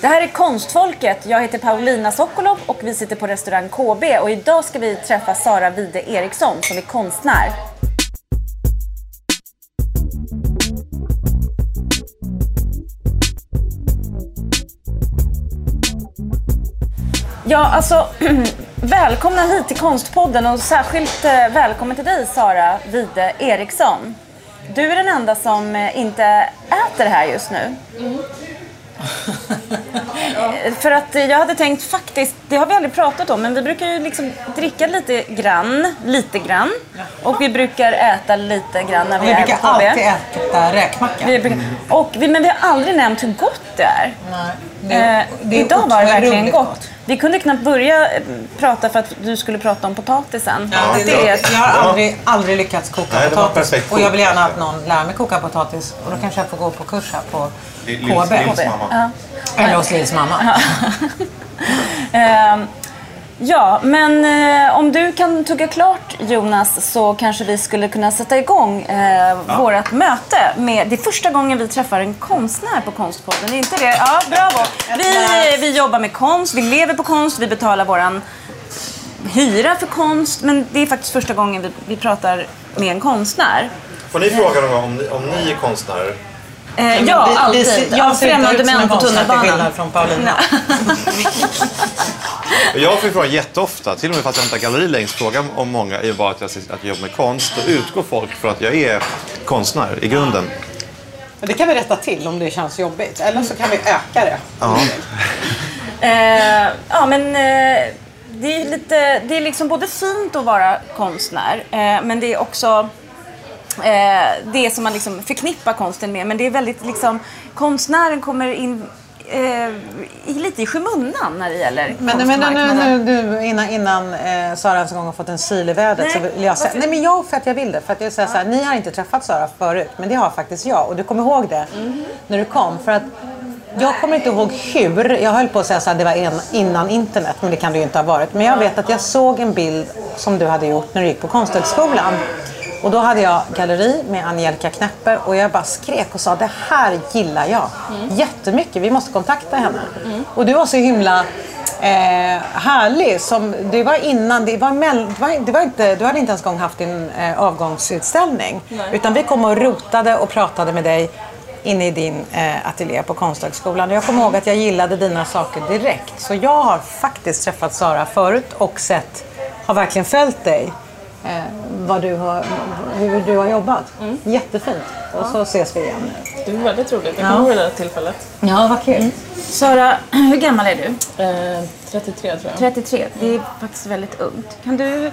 Det här är Konstfolket. Jag heter Paulina Sokolov och vi sitter på restaurang KB och idag ska vi träffa Sara Vide Eriksson som är konstnär. Ja, alltså välkomna hit till Konstpodden och särskilt eh, välkommen till dig Sara Vide Eriksson. Du är den enda som eh, inte äter här just nu. Mm. För att eh, jag hade tänkt faktiskt, det har vi aldrig pratat om, men vi brukar ju liksom dricka lite grann, lite grann. Och vi brukar äta lite grann när vi, Vi är brukar på KB. alltid äta räkmacka. Vi brukar, och vi, men vi har aldrig nämnt hur gott det är. Nej, det Eh, det är idag var det verkligen otroligt gott. Vi kunde knappt börja eh, prata för att du skulle prata om potatisen. Ja, det, det är, jag har aldrig, aldrig lyckats koka Nej, potatis. Och jag vill gärna att någon lär mig koka potatis. Och då kanske jag får gå på kurs här på KB. Mamma. Eller hos Lills mamma. Ja, men eh, om du kan tugga klart Jonas så kanske vi skulle kunna sätta igång eh, vårt möte. Med, det är första gången vi träffar en konstnär på Konstpodden, är inte det? Ja, bravo! Vi, vi jobbar med konst, vi lever på konst, vi betalar våran hyra för konst. Men det är faktiskt första gången vi, vi pratar med en konstnär. Får ni fråga någon gång om ni, om ni är konstnärer? Eh, ja, Vi- alltid. Ja, Jag främmande män på tunnelbanan. från Paulina. Jag får frågan jätteofta, till och med fast jag inte har galleri längst. Frågan om många är bara att jag, att jag jobbar med konst. Då utgår folk från att jag är konstnär i grunden. Det kan vi rätta till om det känns jobbigt. Eller så kan vi öka det. Ja. Eh, ja, men eh, det är lite, det är liksom både fint att vara konstnär, eh, men det är också eh, det som man liksom förknippar konsten med. Men det är väldigt liksom, konstnären kommer in eh, i, lite i skymundan när det gäller Men, men nu, nu, nu, innan, innan eh, Sara ens en gång har fått en sil i vädret så Nej, vill jag säga... varför? Nej men jag, för att jag vill det. För att jag säger så här, ni har inte träffat Sara förut, men det har faktiskt jag. Och du kommer ihåg det Mhm. när du kom. För att jag kommer inte ihåg hur. Jag höll på att säga så här, det var en, innan internet, men det kan det ju inte ha varit. Men jag vet att jag såg en bild som du hade gjort när du gick på Konsthögskolan. Och då hade jag galleri med Angelica Knäpper och jag bara skrek och sa det här gillar jag jättemycket. Vi måste kontakta henne. Och du var så himla eh, härlig. Som, det var innan, det var, mell, det var, det var inte, du hade inte ens gång haft din eh, avgångsutställning. Utan vi kom och rotade och pratade med dig inne i din eh, ateljé på Konsthögskolan. Jag kommer ihåg att jag gillade dina saker direkt. Så jag har faktiskt träffat Sara förut och sett, har verkligen följt dig. Eh, vad du har, hur du har jobbat. Jättefint. Och så ses vi igen nu. Det var väldigt roligt. Jag Ja. kommer ihåg det här tillfället. Ja, vad kul. Sara, hur gammal är du? Eh, 33 tror jag. 33. Det är faktiskt väldigt ungt. Kan du,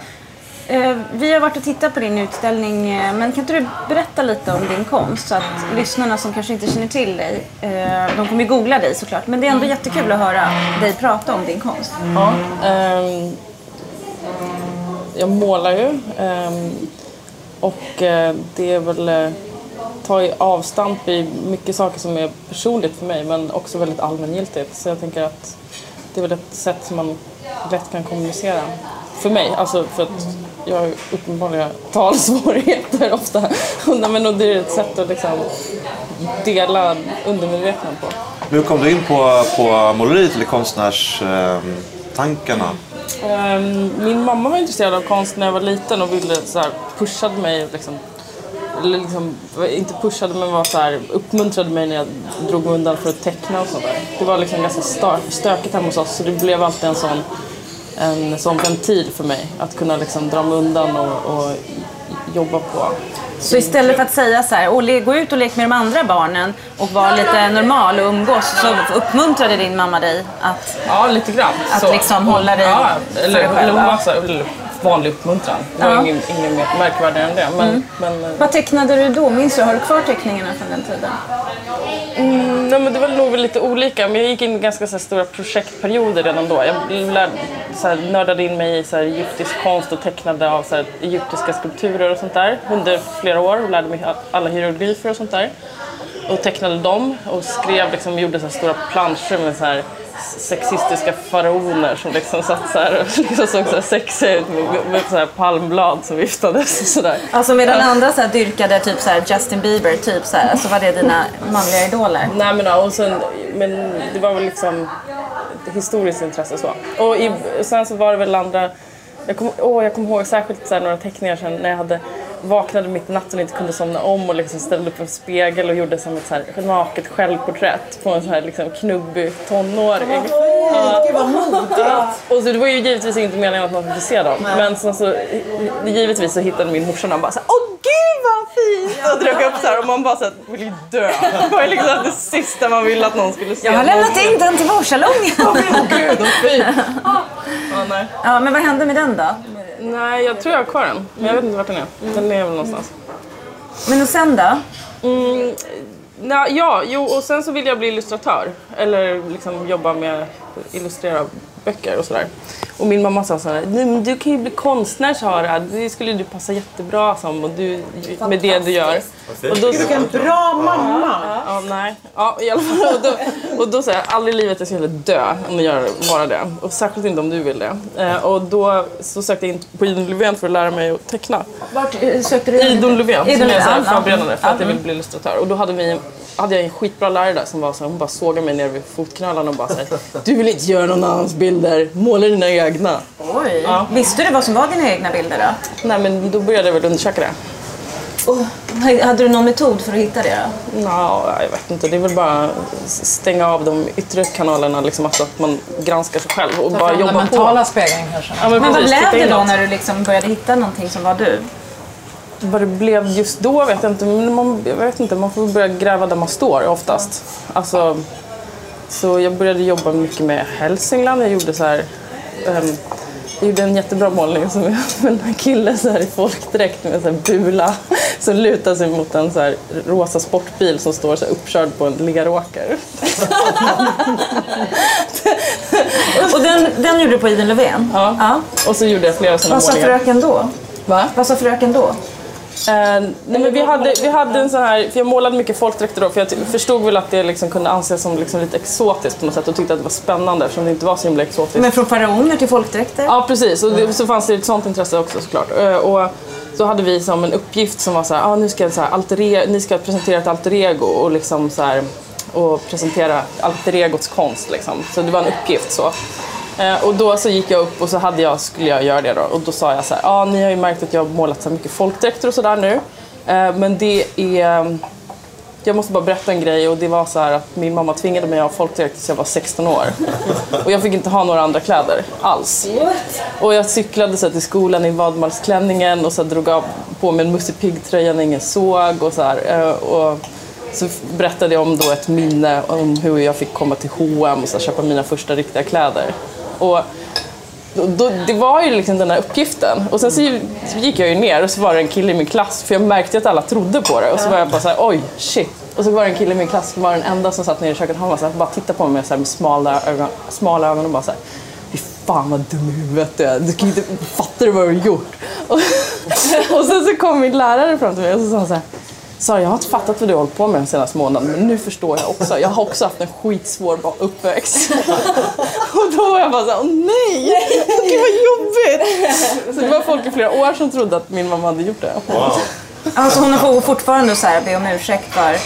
eh, vi har varit och tittat på din utställning, eh, men kan inte du berätta lite om din konst så att lyssnarna som kanske inte känner till dig, eh, de kommer ju googla dig såklart, men det är ändå jättekul att höra dig prata om din konst. Ja jag målar ju. Ehm, och eh, det är väl eh, tar ju avstamp i mycket saker som är personligt för mig men också väldigt allmängiltigt. Så jag tänker att det är väl ett sätt som man lätt kan kommunicera. För mig, alltså för att jag har uppenbarligen talsvårigheter ofta. Men och det är ett sätt att liksom dela undermedvetna på. Hur kom du in på, på måleriet eller konstnärstankarna? Ehm, Ehm, min mamma var intresserad av konst när jag var liten och ville så här, pushade mig liksom, eller liksom, inte pushade men var så här, uppmuntrade mig när jag drog mig undan för att teckna och sånt där. Det var liksom ganska stökigt hemma hos oss så det blev alltid en sån, en sån ventil för mig att kunna liksom dra mig undan och, och jobba på. Så istället för att säga så här, "Åh, le- gå ut och lek med de andra barnen och vara lite normal och umgås, så uppmuntrade din mamma dig att Ja, lite grann. Att liksom hålla dig ja, för dig själv, eller, ja. massa, eller vanlig uppmuntran. Det var Ja. ingen, ingen mer märkvärdigare än det. Men, men, eh, Vad tecknade du då? Minns du? Har du kvar teckningarna från den tiden? Mm, nej, men det var nog lite olika, men jag gick in i ganska så här, stora projektperioder redan då. Jag lärde, så här, nördade in mig i så här, egyptisk konst och tecknade av så här, egyptiska skulpturer och sånt där under flera år och lärde mig alla hieroglyfer och sånt där. Och tecknade dem och skrev, liksom, gjorde så här, stora planscher med så här, sexistiska faraoner som liksom satt så här och liksom såg så sexiga ut med, med så här palmblad som viftades och sådär. Alltså medan andra så här dyrkade typ så här Justin Bieber, typ så, här, så var det dina manliga idoler? Nej men ja, och sen men det var väl liksom ett historiskt intresse så. Och i, sen så var det väl andra, jag kommer oh, kom ihåg särskilt så några teckningar sen när jag hade vaknade mitt i natten och inte kunde somna om och liksom ställde upp en spegel och gjorde som ett så här naket självporträtt på en så här liksom knubbig tonåring. Ja. Gud vad modigt! Och så det var ju givetvis inte meningen att man skulle se dem. Men sen så, givetvis så hittade min morsa och bara såhär Åh gud vad fint! Och drog upp så här och man bara såhär, vill ju dö. Det var ju liksom det sista man ville att någon skulle se. Jag har lämnat in den till vårsalongen. Åh gud, vad fint! Nej. Ja, men vad hände med den då? Nej, jag tror jag har kvar den. Men jag vet inte vart den är. Den är väl någonstans. Men och sen då? Mm, na, ja, jo, och sen så vill jag bli illustratör. Eller liksom jobba med illustrera böcker och sådär. Och min mamma sa såhär, "Nej, men du kan ju bli konstnär Sara, det skulle du passa jättebra som och du, med det du gör. Och då, Vilken bra mamma! ja, nej. Ja, i alla fall. Och då, och då sa jag, aldrig i livet jag skulle dö om jag gör bara det. Och särskilt inte om du vill det. Eh, och då så sökte jag in på Idun Löfven för att lära mig att teckna. Vart eh, sökte du? Idun Löfven, som Idun är så här ja. förberedande för att jag Ja. vill bli illustratör. Och då hade, vi, hade jag en skitbra lärare där som var så här, hon bara sågade mig ner vid fotknölarna och bara såhär Du vill inte göra någon annans bilder, måla dina egna. Oj. Visste du vad som var dina egna bilder då? Nej men då började jag väl undersöka det. Och, hade du någon metod för att hitta det? Ja, jag vet inte. Det är väl bara stänga av de yttre kanalerna, liksom, alltså att man granskar sig själv och bara jobba på. mentala spegeln kanske. Ja, Men vad precis, blev det då när du liksom började hitta någonting som var du? Vad det blev just då vet jag inte. Men man, jag vet inte, man får börja gräva där man står oftast. Alltså, så jag började jobba mycket med Hälsingland. Jag gjorde så här... ehm, jag gjorde en jättebra målning som med en kille så här i folkdräkt med så här bula som lutar sig mot en så rosa sportbil som står så här uppkörd på en leråker. Och den, den gjorde du på Idun Löfven? Ja. ja. Och så gjorde jag flera sådana Vad sa målningar. fröken då? Va? Vad sa fröken då? Eh, nej, men vi, hade, vi hade en sån här, för jag målade mycket folkdräkter då, för jag förstod väl att det liksom kunde anses som liksom lite exotiskt på något sätt och tyckte att det var spännande eftersom det inte var så himla exotiskt. Men från faraoner till folkdräkter? Ja precis, och det, så fanns det ett sånt intresse också såklart. Eh, Och då hade vi som en uppgift som var så här, ah, nu ska jag så här alter e-, ni ska presentera ett alter ego och liksom så här, och presentera alter egots konst liksom. Så det var en uppgift så. Eh, Och då så gick jag upp och så hade jag, skulle jag göra det då. Och då sa jag så här, ah, ni har ju märkt att jag har målat så mycket folkdräkter och sådär nu. Eh, Men det är jag måste bara berätta en grej och det var så att min mamma tvingade mig att ha folkdräkt tills jag var 16 år. Och jag fick inte ha några andra kläder alls. Och jag cyklade så till skolan i vadmalsklänningen och så drog av på mig en Musse Pigg-tröja när ingen såg och så här. Eh, Och så berättade jag om då ett minne om hur jag fick komma till H&M och så köpa mina första riktiga kläder. Och då, det var ju liksom den här uppgiften. Och sen så gick jag ju ner och så var det en kille i min klass, för jag märkte att alla trodde på det. Och så var jag bara såhär, oj, shit. Och så var det en kille i min klass som var den enda som satt nere i köket. Han var såhär, bara tittade på mig så här med smala ögon, smala ögon och bara såhär, fy fan vad dum i huvudet du är. Du kan inte, fattar du vad du har gjort? Och, och sen så kom min lärare fram till mig och så sa han såhär, Sara, jag har inte fattat vad du har hållit på med den senaste månaden, men nu förstår jag också. Jag har också haft en skitsvår uppväxt. Och då var jag bara såhär, åh nej! Gud vad jobbigt! Så det var folk i flera år som trodde att min mamma hade gjort det. Alltså hon får fortfarande så här be om ursäkt för...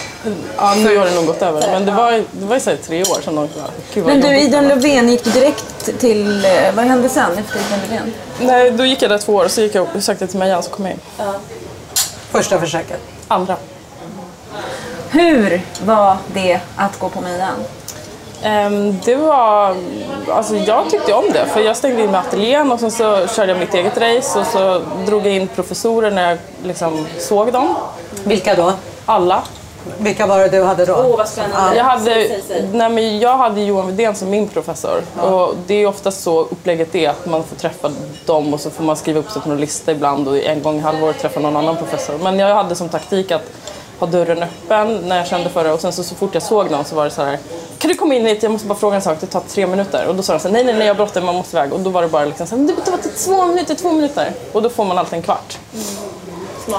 Ja, nu har det nog gått över. Men det var, det var ju så här tre år sedan de Men du. Idun Löfven, gick du direkt till... eh, Vad hände sen efter Idun Löfven? Nej, då gick jag där två år, så gick jag och sökte till Mejan, så kom jag in. Första försöket. Andra. Hur var det att gå på Mejan? Ehm, det var... Alltså jag tyckte om det, för jag stängde in med ateljén och sen så körde jag mitt eget race och så drog jag in professorer när jag liksom såg dem. Vilka då? Alla. Vilka var det du hade då? vad spännande. Jag hade, nej men jag hade Johan Widén som min professor. Och det är oftast så upplägget är att man får träffa dem och så får man skriva upp sig på någon lista ibland och en gång i halvåret träffa någon annan professor. Men jag hade som taktik att ha dörren öppen när jag kände för det och sen så, så fort jag såg någon så var det så här kan du komma in hit? Jag måste bara fråga en sak, det tar tre minuter. Och då sa de så här, nej nej nej jag har bråttom, man måste iväg. Och då var det bara liksom så här, det tar två minuter, två minuter. Och då får man alltid en kvart.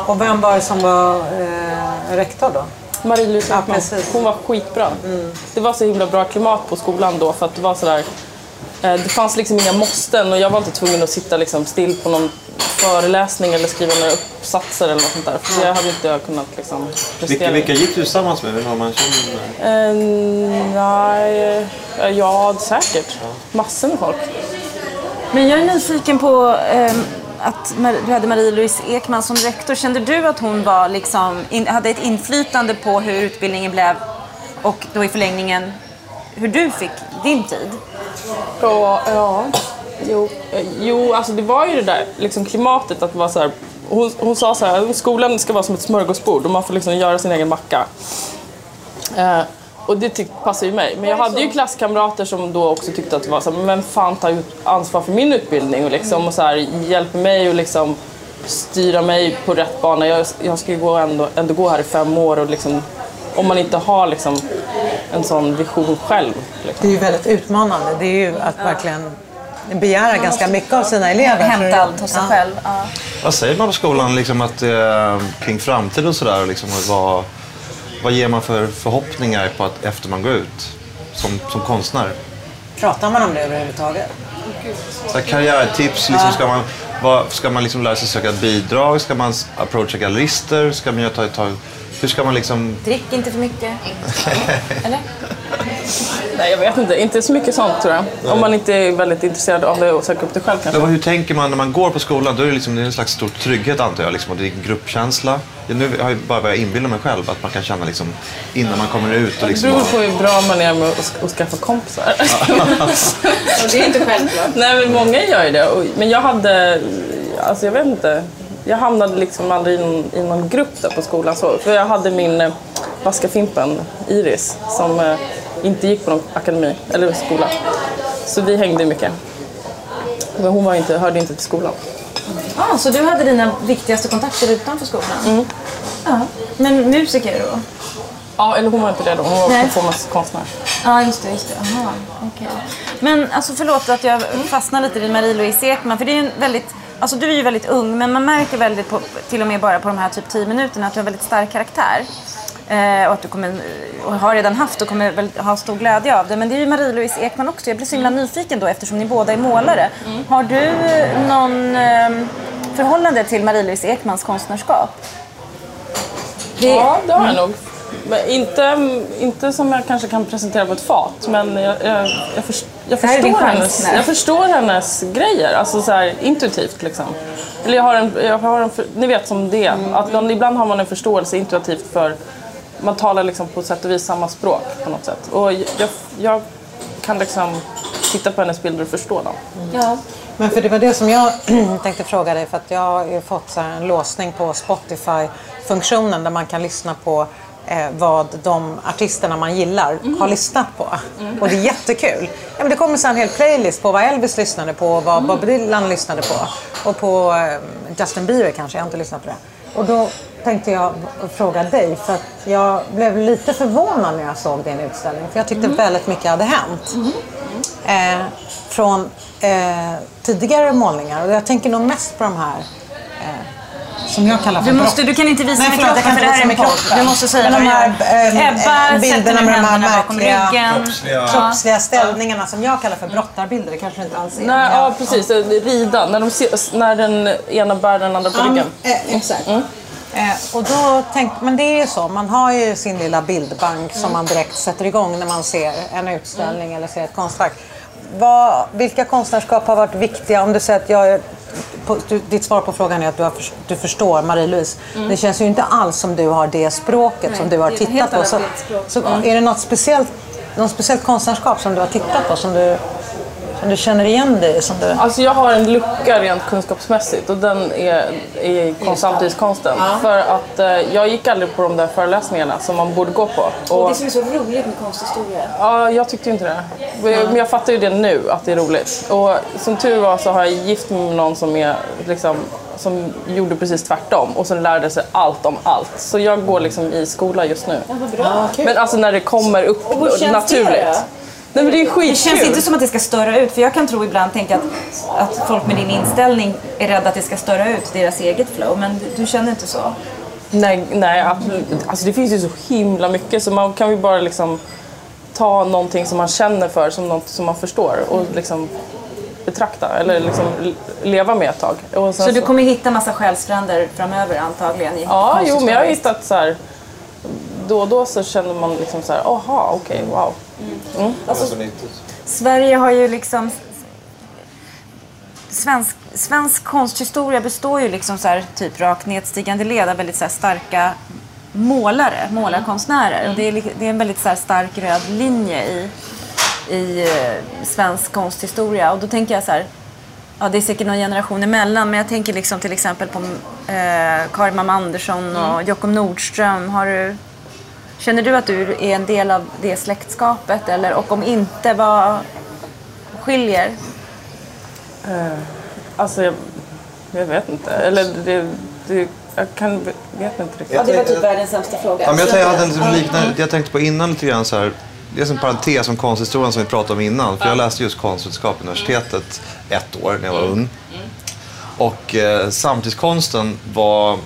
Och vem var det som var eh, rektor då? Marie-Louise Ja, precis. Hon var skitbra. Det var så himla bra klimat på skolan då för att det var sådär eh, det fanns liksom inga måsten och jag var inte tvungen att sitta liksom still på någon föreläsning eller skriva några uppsatser eller något sånt där. För det hade inte jag kunnat liksom prestera. Vilka, vilka gick du tillsammans med? Har man känner? Eh, nej, eh, ja säkert. Massor med folk. Men jag är nyfiken på ehm, att du hade Marie-Louise Ekman som rektor. Kände du att hon var liksom, in, hade ett inflytande på hur utbildningen blev och då i förlängningen hur du fick din tid? Ja, ja. Jo, eh, jo, alltså det var ju det där liksom klimatet att vara så här. Hon, hon sa så här, skolan ska vara som ett smörgåsbord och man får liksom göra sin egen macka. Eh, och det tyck, passar ju mig. Men jag hade ju klasskamrater som då också tyckte att det var så här, men fan tar ansvar för min utbildning och, liksom, och så här, hjälper mig och liksom styra mig på rätt bana. Jag, jag ska ju gå ändå, ändå gå här i fem år och liksom, om man inte har liksom en sån vision själv. Liksom. Det är ju väldigt utmanande. Det är ju att verkligen begära ganska mycket av sina elever. Hämta allt hos sig Ja. själv. Ja. Vad säger man på skolan liksom att, eh, kring framtiden och sådär? Liksom, vad, vad ger man för förhoppningar på att efter man går ut som, som konstnär? Pratar man om det överhuvudtaget? Så här, karriärtips, liksom, ska man, vad, ska man liksom lära sig söka bidrag? Ska man approacha gallerister? Ska man göra ta, ta, hur ska man liksom... Drick inte för mycket. Eller? Nej, jag vet inte. Inte så mycket sånt tror jag. Om man inte är väldigt intresserad av det och söker upp det själv kanske. Ja, hur tänker man när man går på skolan? Då är det, liksom, det är en slags stor trygghet antar jag. Liksom, och det är en gruppkänsla. Ja, nu har jag bara vad jag inbillar mig själv att man kan känna liksom, innan man kommer ut. Och Det liksom, beror på hur bra man är med att, sk- att skaffa kompisar. det är inte självklart. Nej, men många gör ju det. Och- Men jag hade, alltså jag vet inte. Jag hamnade liksom aldrig i någon, i någon grupp där på skolan. Så. För jag hade min eh, vaska fimpen, Iris, som eh, inte gick på någon akademi eller skola. Så vi hängde mycket. Men hon var inte, hörde inte till skolan. Ah, så du hade dina viktigaste kontakter utanför skolan? Ja. Men musiker då? Ja, eller hon var inte det då. Hon var Nej. performancekonstnär. Ja, just det. Just det. Aha, okej. Men alltså förlåt att jag fastnar lite vid Marie-Louise Ekman. För det är en väldigt, alltså du är ju väldigt ung, men man märker väldigt, på, till och med bara på de här typ 10 minuterna, att du har väldigt stark karaktär. Eh, och att du kommer, och har redan haft och kommer väl ha stor glädje av det. Men det är ju Marie-Louise Ekman också. Jag blir så himla nyfiken då eftersom ni båda är målare. Har du någon eh, förhållande till Marie-Louise Ekmans konstnärskap? Det, Ja, det har jag nog. Men inte, inte som jag kanske kan presentera på ett fat, men jag, jag, jag, först, jag, förstår, hennes, jag förstår hennes grejer, alltså så här, intuitivt. Liksom. Eller jag har en, jag har en ni vet som det är, att man, ibland har man en förståelse intuitivt för man talar liksom på sätt och vis samma språk på något sätt. Och jag, jag kan liksom titta på hennes bilder och förstå dem. ja. Men för det var det som jag tänkte fråga dig för att jag har ju fått så här en låsning på Spotify-funktionen där man kan lyssna på eh, vad de artisterna man gillar har lyssnat på. Och det är jättekul. Ja, men det kommer så en hel playlist på vad Elvis lyssnade på och vad Bob Dylan lyssnade på. Och på eh, Justin Bieber kanske, jag har inte lyssnat på det. Och då tänkte jag fråga dig för att jag blev lite förvånad när jag såg din utställning för jag tyckte väldigt mycket hade hänt eh, från eh, tidigare målningar. Och jag tänker nog mest på de här eh, som jag kallar för Du, måste, du kan inte visa Nej, med kroppen för det här är med kroppen. Du måste säga vad de du här, gör. eh, Ebba eh, bilderna med de här märkliga-. Kroppsliga- kroppsliga ställningarna som jag kallar för brottarbilder. Det kanske du inte alls är. Nej, ja, precis. Rida, när, de ser, när den ena bär den andra på ryggen. Eh, exakt. Eh, och då tänk, men det är ju så, man har ju sin lilla bildbank som man direkt sätter igång när man ser en utställning eller ser ett konstverk. Vad, vilka konstnärskap har varit viktiga? Om du säger att jag, på, du, ditt svar på frågan är att du, har, du förstår Marie-Louise. Det känns ju inte alls som du har det språket som du har tittat på. Så, så är det något speciellt, något speciellt konstnärskap som du har tittat på som du, som du känner igen dig? Som du... Alltså jag har en lucka rent kunskapsmässigt och den är i konst- samtidskonsten. För att eh, jag gick aldrig på de där föreläsningarna som man borde gå på. Och, som är så roligt med konsthistoria. ja, jag tyckte inte det. Men jag fattar ju det nu, att det är roligt. Och som tur var så har jag gift mig med någon som, är, liksom, som gjorde precis tvärtom och som lärde sig allt om allt. Så jag går liksom i skola just nu. Bra. Men alltså när det kommer upp det naturligt. då? Nej men det är skitkul. Det känns inte som att det ska störa ut, för jag kan tro ibland tänka att, att folk med din inställning är rädda att det ska störa ut deras eget flow, men du, du känner inte så? Nej, nej absolut. Alltså det finns ju så himla mycket så man kan ju bara liksom ta någonting som man känner för som något som man förstår och liksom betrakta eller liksom leva med ett tag. Sen Så du kommer hitta massa själsfränder framöver antagligen? I Ja, jo, men jag har hittat så här. Då och då så känner man liksom så här, aha, okej, wow. Alltså, nyttigt. Sverige har ju liksom... Svensk, svensk konsthistoria består ju liksom så här, typ rakt nedstigande led av väldigt så här, starka målare, målarkonstnärer. Och Det, är, det är en väldigt så här, stark röd linje i, i eh, svensk konsthistoria. Och då tänker jag så här, ja det är säkert någon generation emellan, men jag tänker liksom till exempel på eh, Karin Mamma Andersson och Jockum Nordström. Har du, känner du att du är en del av det släktskapet? Eller, och om inte, vad skiljer? Alltså, jag, jag vet inte. Eller det, det, jag kan, vet inte riktigt. Ja, det var typ världens sämsta fråga. Ja, men jag, tänkte, jag, hade en liksom liknande, jag tänkte på innan lite grann så här. Det är en parentes om konsthistorien som vi pratade om innan. För jag läste just konstvetenskap på universitetet ett år när jag var ung. Och eh, samtidskonsten var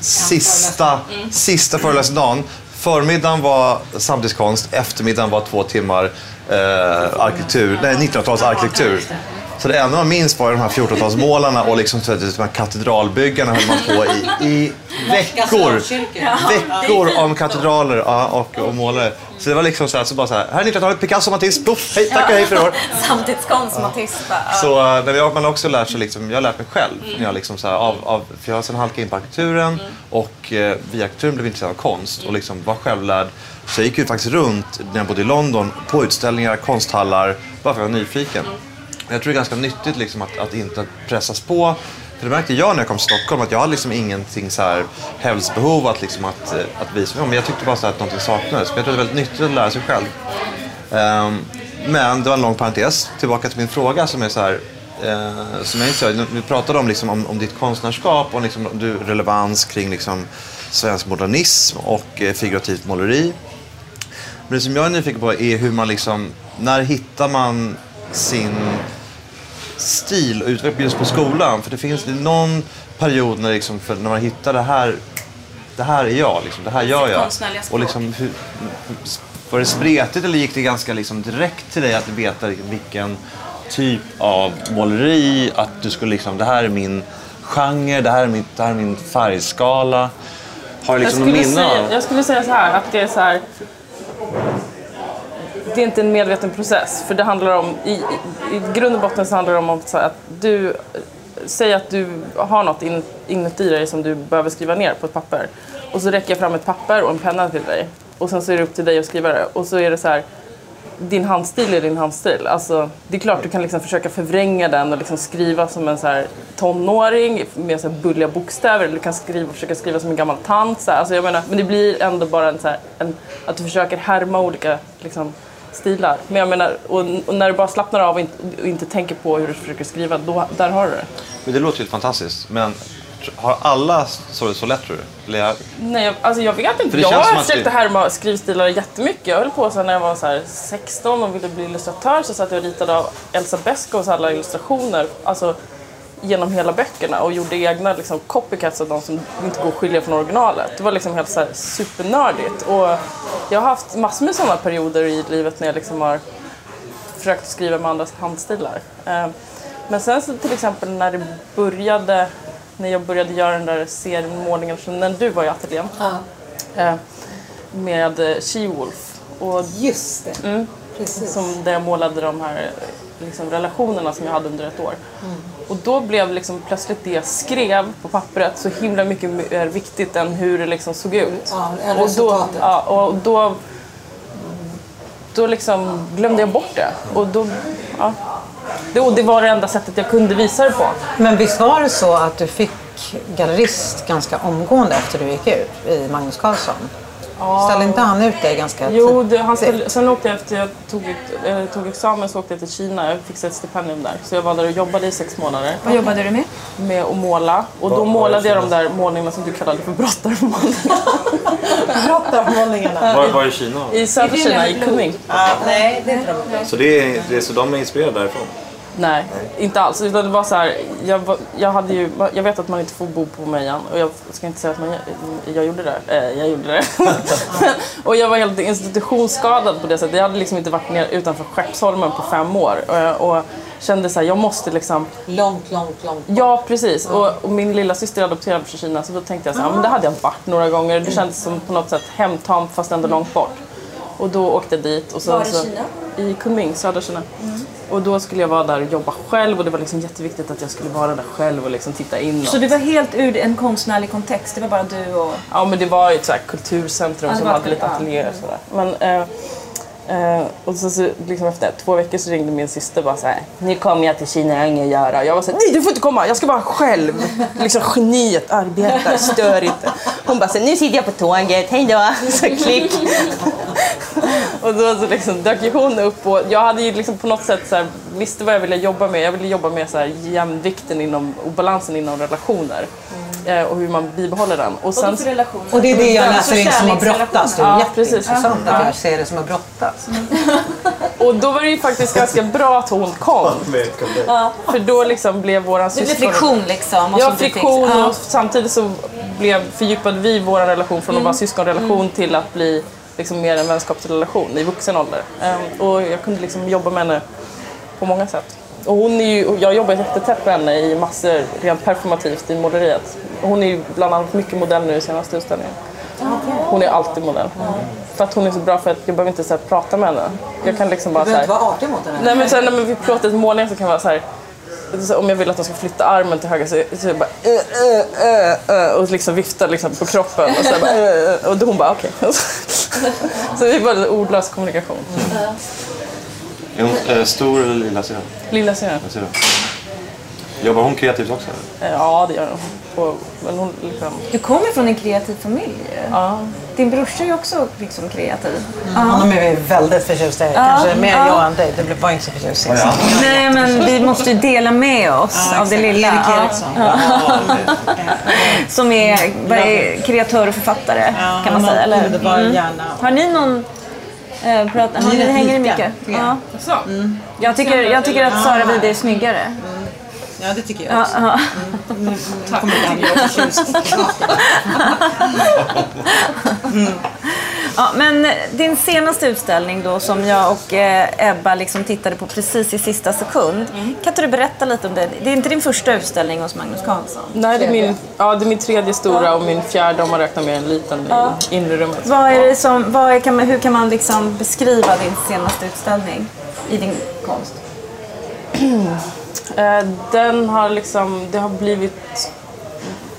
sista, sista föreläsningsdagen. Förmiddagen var samtidskonst, eftermiddagen var två timmar eh, arkitektur, nej 1900-tals arkitektur. Så det enda man minns var de här 1400-talsmålarna och liksom, så att de här katedralbyggarna höll man på i, i veckor. Veckor om katedraler ja, och, och målare. Så det var liksom så här, så bara så här, här är 1900-talet, Picasso, Matisse, poff, hej, tack och hej för i år. Samtidskonst, Matisse. ja. Så eh, när jag, man har också lärt sig, liksom, jag har lärt mig själv. När jag liksom så här, av, av, för jag har sen halkat in på arkitekturen och eh, via arkitekturen blev jag intresserad av konst och liksom var självlärd. Så jag gick ju faktiskt runt när jag bodde i London på utställningar, konsthallar, bara för att jag var nyfiken. Jag tror det är ganska nyttigt liksom, att, att inte pressas på. För det märkte jag när jag kom till Stockholm att jag hade liksom ingenting så här hävdsbehov att, liksom, att, eh, att visa mig. Men jag tyckte bara så här att någonting saknades. Men jag tror det är väldigt nyttigt att lära sig själv. Um, men det var en lång parentes. Tillbaka till min fråga som är så här. Eh, som jag inte vi pratade om, liksom, om, om ditt konstnärskap och liksom, du, relevans kring liksom, svensk modernism och eh, figurativt måleri. Men det som jag är nyfiken på är hur man liksom, när hittar man sin stil och utveckling just på skolan? För det finns någon period när, liksom, för när man hittar det här, det här är jag, liksom, det här gör jag. Och liksom, hur, var det spretigt eller gick det ganska liksom direkt till dig att veta vilken typ av måleri, att du skulle liksom, det här är min genre, det här är, mitt, det här är min färgskala. Har du Jag liksom någon skulle, säga, jag skulle säga så här att det är så här. Det är inte en medveten process för det handlar om i, i, i grund och botten så handlar det om att, så här, att du Säg att du har något in, inuti dig som du behöver skriva ner på ett papper. Och så räcker jag fram ett papper och en penna till dig. Och sen så är det upp till dig att skriva det. Och så är det så här, din handstil är din handstil. Alltså, det är klart du kan liksom försöka förvränga den och liksom skriva som en så här tonåring med så här bulliga bokstäver. Eller du kan skriva, försöka skriva som en gammal tant. Så här. Alltså, jag menar, men det blir ändå bara en, så här, en, att du försöker härma olika liksom, stilar. Men jag menar, och, och när du bara slappnar av och inte, och inte tänker på hur du försöker skriva, då, där har du det. Men det låter ju fantastiskt. Men har alla så, så lätt tror du? Eller jag, Nej, jag, alltså jag vet inte. Jag har försökt härma skrivstilar jättemycket. Jag höll på så när jag var så här 16 och ville bli illustratör så satt jag och ritade av Elsa Beskows alla illustrationer. Alltså genom hela böckerna och gjorde egna liksom, copycats av de som inte går att skilja från originalet. Det var liksom helt så supernördigt. Och jag har haft massor med sådana perioder i livet när jag liksom har försökt skriva med andras handstilar. Eh, Men sen så till exempel när det började, när jag började göra den där som när du var i ateljén. eh, Med She-Wolf. Och Just det. Mm. Precis. som där jag målade de här liksom, relationerna som jag hade under ett år. Mm. Och då blev liksom plötsligt det jag skrev på pappret så himla mycket mer viktigt än hur det liksom såg ut. Ja, och då, ja, och då, då liksom glömde jag bort det. Och då, ja. det, och det var det enda sättet jag kunde visa det på. Men visst var det så att du fick gallerist ganska omgående efter du gick ut i Magnus Carlsson? Ställde inte han ut dig ganska Jo, det, han skulle, sen åkte jag efter jag tog, eh, tog examen så åkte jag till Kina. Jag fick ett stipendium där. Så jag var där och jobbade i sex månader. Vad jobbade du med? med att måla. Och då målade jag de där målningarna som du kallade för brottarmålningar. Brottarmålningarna. var, var i Kina? I södra Kina, i Kunming. Ja, nej, det är inte de. Så, det är, det är, så de är inspirerade därifrån? Nej, inte alls. Utan det var så här, jag, jag, hade ju, jag vet att man inte får bo på Mejan och jag ska inte säga att man, jag gjorde det. Eh, jag gjorde det. och jag var helt institutionsskadad på det sättet. Jag hade liksom inte varit ner utanför Skeppsholmen på fem år. Och, jag- och kände så här, jag måste liksom Långt, långt, långt. Ja, precis. Och, och min lilla syster är adopterad från Kina så då tänkte jag så här, men det hade jag varit några gånger. Det kändes som på något sätt hemtamt fast ändå långt bort. Och då åkte jag dit. Och sen, Var i så, Kina? I Kunming, södra Kina. Och då skulle jag vara där och jobba själv och det var liksom jätteviktigt att jag skulle vara där själb och liksom titta inåt. Så du var helt ur en konstnärlig kontext? Det var bara du och... Ja, men det var ju ett så här kulturcentrum det som hade lite ateljéer och sådär. Men, eh, eh, och så, så liksom efter två veckor så ringde min syster bara så här. Nu kommer jag till Kina, jag har inget att göra. Jag var så här, nej du får inte komma, jag ska vara själv. Liksom geniet arbetar, stör inte. Hon bara så här, nu sitter jag på tåget, hej då. Så klick. och då så liksom dök ju hon upp och jag hade ju liksom på något sätt så här, visste vad jag ville jobba med. Jag ville jobba med så här, jämvikten inom, och balansen inom relationer. Eh, och hur man bibehåller den. Och sen, relation? Och det är det jag läser in som att brottas. Det är Ja, jätteintressant precis. att jag ser det som att brottas. Och då var det ju faktiskt ganska bra att hon kom. För då liksom blev våran Det blir syskon... friktion liksom? och Ja, friktion Ja. och samtidigt så blev, fördjupade vi vår relation från att vara syskonrelation till att bli liksom mer en vänskapsrelation i vuxen ålder. Ehm, och jag kunde liksom jobba med henne på många sätt. Och hon är ju, jag jobbar jättetätt med henne i massor, rent performativt i måleriet. Hon är ju bland annat mycket modell nu i senaste utställningen. Hon är alltid modell. För att hon är så bra för att jag behöver inte så här, prata med henne. Jag kan liksom bara Du så behöver här, inte vara artig mot henne. Nej men sen när vi plåtar ett målning så kan vara så här. Om jag vill att de ska flytta armen till höger så, så jag bara äh, äh, äh, äh, och liksom vifta liksom på kroppen och, så bara, äh, äh, och då hon bara okej. så vi bara en ordlös kommunikation. Är hon eh, stor eller lilla syrran? Lilla syrran. Jobbar hon kreativt också? Ja det gör hon. Men hon liksom, Du kommer från en kreativ familj ja. Din brorsa är också liksom kreativ. Honom är vi väldigt förtjusta i. Kanske mer ja. jag än dig. Du blev bara inte så förtjust i. Nej, men vi måste ju dela med oss av det lilla. Erik Ja. Eriksson. Som är, kreatör och författare kan man säga. Eller? Underbar hjärna. Har ni någon... Eh, prat, ni, rätt hänger ni lika, mycket? Ja. Jag, tycker, jag tycker att Sara Wide är snyggare. Ja, det tycker jag Ja, också. ja. Nu kommer inte han bli förtjust. Ja, men din senaste utställning då som jag och eh, Ebba liksom tittade på precis i sista sekund. Kan inte du berätta lite om det? Det är inte din första utställning hos Magnus Carlsson. Nej det är, min, ja, det är min tredje stora och min fjärde om man räknar med en liten i inre rummet. Vad är det som, vad är, kan man, hur kan man liksom beskriva din senaste utställning i din konst? Eh, Den har liksom, det har blivit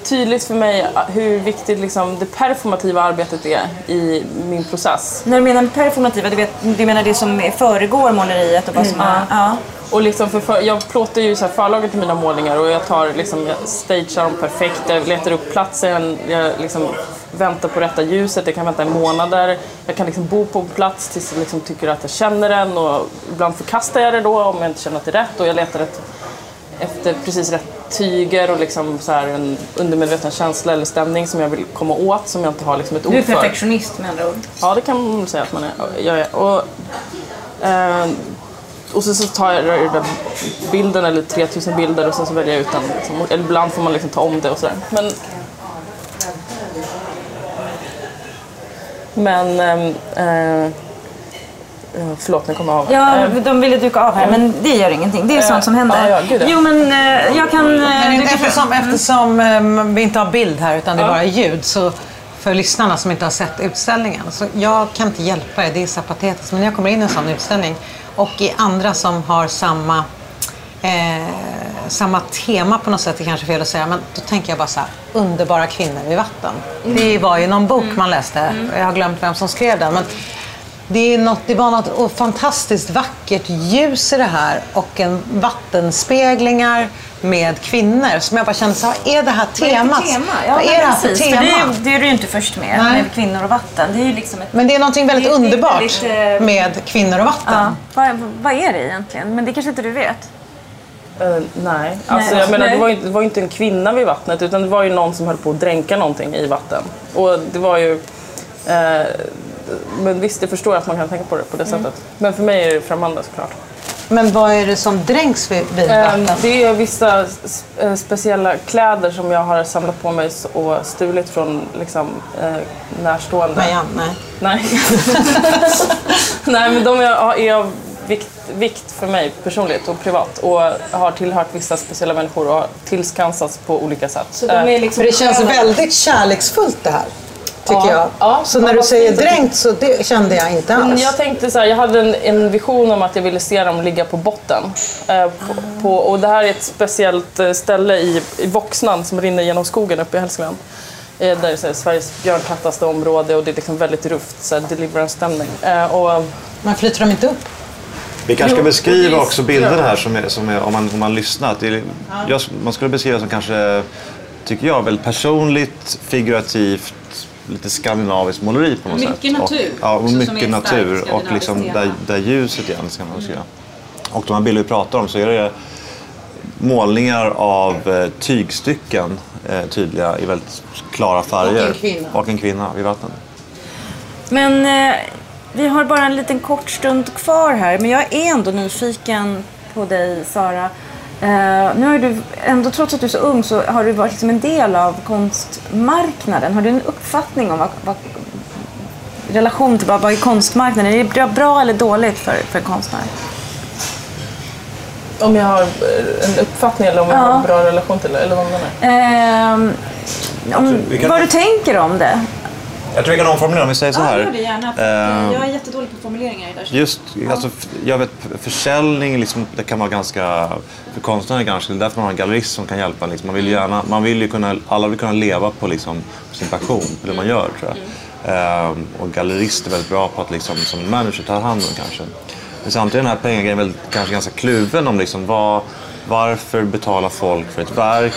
tydligt för mig hur viktigt liksom det performativa arbetet är i min process. När du menar performativa, du, vet, du menar det som föregår måleriet och vad som är... Ja. Och liksom för, för, jag plåtar ju så här förlaget till mina målningar och jag tar liksom, jag stagear dem perfekt, jag letar upp platsen, jag liksom väntar på rätta ljuset, jag kan vänta i månader. Jag kan liksom bo på plats tills jag liksom tycker att jag känner den och ibland förkastar jag det då om jag inte känner att det är rätt och jag letar ett, efter precis rätt tyger och liksom så här en undermedveten känsla eller stämning som jag vill komma åt som jag inte har liksom ett ord Du är för. perfektionist med andra ord. Ja, det kan man säga att man är. Jag är. Och, eh, och så, så tar jag den där bilden, eller 3000 bilder, och sen så väljer jag ut den. Liksom. Eller ibland får man liksom ta om det och sådär. Men, men eh, eh, förlåt, nu kommer jag av. Ja, Eh, de ville duka av här, men det gör ingenting. Det är sånt som händer. ja, ja, gud, ja. Jo, men eh, jag kan... eh, Men eftersom, eftersom eh, vi inte har bild här utan det är Ja. bara ljud så för lyssnarna som inte har sett utställningen. Så jag kan inte hjälpa er, det är så patetiskt. Men när jag kommer in i en sån utställning och i andra som har samma, eh, samma tema på något sätt, det är kanske fel att säga, men då tänker jag bara så här, underbara kvinnor vid vatten. Det var ju någon bok man läste, jag har glömt vem som skrev den. Men det, är något, det var något fantastiskt vackert ljus i det här och en vattenspeglingar med kvinnor som jag bara kände så vad är det här temat? tema. Ja, vad är det här för precis, tema? För det, är, ju- det är du ju inte först med, Nej. med kvinnor och vatten. Det är ju liksom ett... Men det är någonting väldigt Det- underbart väldigt, med kvinnor och vatten. Ja, vad, vad är det egentligen? Men det kanske inte du vet? Eh, nej, alltså, jag menar, det, var ju, inte- det var ju inte en kvinna vid vattnet utan det var ju någon som höll på att dränka någonting i vatten. Och det var ju... Eh, men visst, jag förstår att man kan tänka på det på det sättet. Men för mig är det främmande såklart. Men vad är det som dränks vid, Ehm, vatten? Det är vissa eh, speciella kläder som jag har samlat på mig och stulit från liksom, eh, närstående. Majan, nej. Nej. Nej, men de är, är av vikt, vikt för mig personligt och privat och har tillhört vissa speciella människor och har tillskansats på olika sätt. Så de är Eh, liksom För det känns väldigt kärleksfullt det här. Tycker Ja. jag. Ja. Så när du säger dränkt så det kände jag inte Men alls. Jag tänkte så här, jag hade en, en vision om att jag ville se dem ligga på botten. Eh, på, på, och det här är ett speciellt eh, ställe i, i Voxnan som rinner genom skogen uppe i Hälsingland. Eh, där är så här, Sveriges björntätaste område och det är liksom väldigt rufft, så här, deliverance-stämning. Eh, och, Men flyter de inte upp? Vi kanske ska beskriva det- också bilden här som är, som är, om, man, om man lyssnar. Det är, jag, man skulle beskriva som kanske, tycker jag, väldigt personligt, figurativt, lite skandinaviskt måleri på något Mycket sätt. natur Och, ja, och mycket natur och liksom där, där ljuset igen ska man säga. Och de här bilder vi pratar om så är det målningar av eh, tygstycken eh, tydliga i väldigt klara färger. Och en kvinna. Och en kvinna vid vattnet. Men eh, vi har bara en liten kort stund kvar här. Men jag är ändå nyfiken på dig, Sara. Eh, nu har du ändå, trots att du är så ung, så har du varit liksom en del av konstmarknaden. Har du en uppfattning om vad, vad relation till vad, vad är konstmarknaden? Är det bra, eller dåligt för, för konstnärer? om jag har eh, en uppfattning eller om jag Ja. har en bra relation till det, eller vad menar du? Om, kan- Vad du tänker om det? Jag tror vi kan omformulera om vi säger så här. gärna. Ehm, jag är jättedålig på formuleringar. Där. Just, alltså, f- jag vet försäljning, liksom, det kan vara ganska, för konstnärer kanske, det är därför man har en gallerist som kan hjälpa. Liksom. Man vill ju gärna, man vill ju kunna, alla vill kunna leva på liksom, sin passion, på det man gör tror jag. Ehm, och gallerist är väldigt bra på att liksom, som manager ta hand om kanske. Men samtidigt är den här pengagrejen väl kanske ganska kluven om liksom, vad, varför betalar folk för ett verk?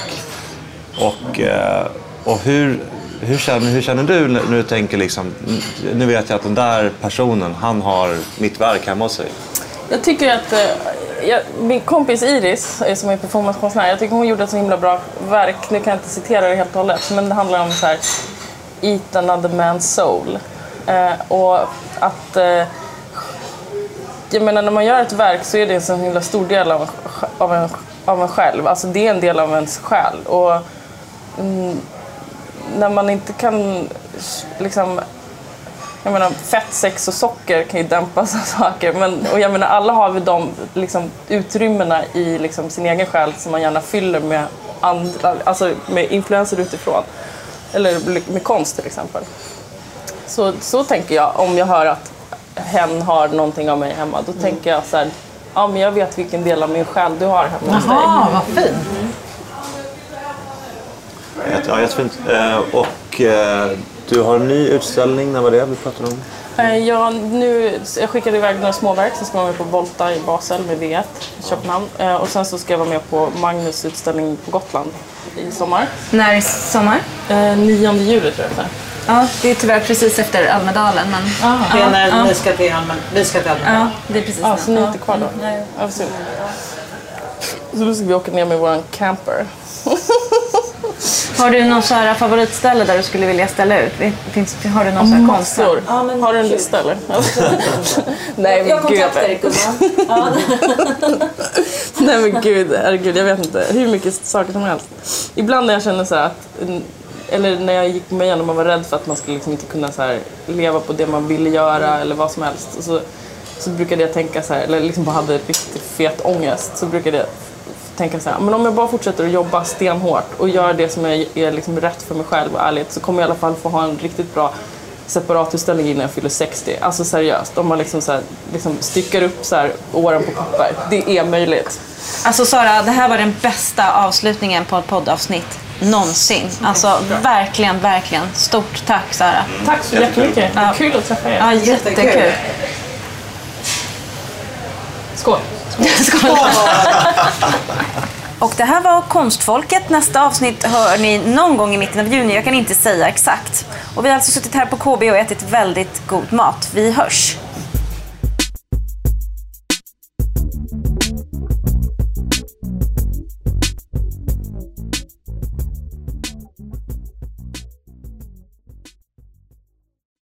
Och, eh, och hur, hur, känner, hur känner du när du tänker liksom, nu vet jag att den där personen, han har mitt verk hemma hos sig. Jag tycker att eh, jag, min kompis Iris, som är performancekonstnär, jag tycker hon gjorde ett så himla bra verk. Nu kan jag inte citera det helt och hållet, men det handlar om så här, Eat another man's soul. Eh, och att... Eh, jag menar, när man gör ett verk så är det en så himla stor del av en, av en, av en själv. Alltså det är en del av ens själ. Och mm, när man inte kan liksom jag menar, fett, sex och socker kan ju dämpa sådana saker. Men, och jag menar, alla har vi de liksom, utrymmena i liksom, sin egen själ som man gärna fyller med, andra, alltså, med influenser utifrån. Eller med konst till exempel. Så, så tänker jag om jag hör att hen har någonting av mig hemma. Då tänker jag så här, ja men jag vet vilken del av min själ du har hemma hos dig. Jaha, vad fint. Jätte- Ja, jättefint. Eh, och eh, du har en ny utställning, när var det vi pratade om? Eh, Jag, nu, jag skickade iväg några småverk, så ska jag vara med på Volta i Basel med V1 i Köpenhamn. Och sen så ska jag vara med på Magnus utställning på Gotland i sommar. När i sommar? Eh, 9 juli tror jag. Ja, det är tyvärr precis efter Almedalen. Men... Det är när ni ska till Almen. Vi ska till Almen. Ja, det är precis Ja, nu. så ni är inte kvar då? Nej. Ja. Så då ska vi åka ner med våran camper. Har du någon så här favoritställe där du skulle vilja ställa ut? Finns, har du någon så här konstnär? Massor. Har du en lista eller? Nej men gud. gumman. Nej men gud, herregud, jag vet inte. Hur mycket saker som helst. Ibland när jag känner så här att, eller när jag gick med igenom och var rädd för att man skulle liksom inte kunna så här leva på det man ville göra eller vad som helst. Så, så brukade jag tänka så här, eller liksom bara hade riktigt fet ångest. Så brukade jag tänka så här, men om jag bara fortsätter att jobba stenhårt och gör det som är, är liksom rätt för mig själv och ärligt så kommer jag i alla fall få ha en riktigt bra separatutställning innan jag fyller 60. Alltså seriöst, om man liksom, så här, liksom styckar upp så här, åren på papper. Det är möjligt. Alltså Sara, det här var den bästa avslutningen på ett poddavsnitt någonsin. Alltså verkligen, verkligen. Stort tack Sara. Tack så jättemycket. Ja. Kul att träffa er. Ja, jättekul. Skål. Och det här var Konstfolket. Nästa avsnitt hör ni någon gång i mitten av juni. Jag kan inte säga exakt. Och vi har alltså suttit här på KB och ätit väldigt god mat. Vi hörs.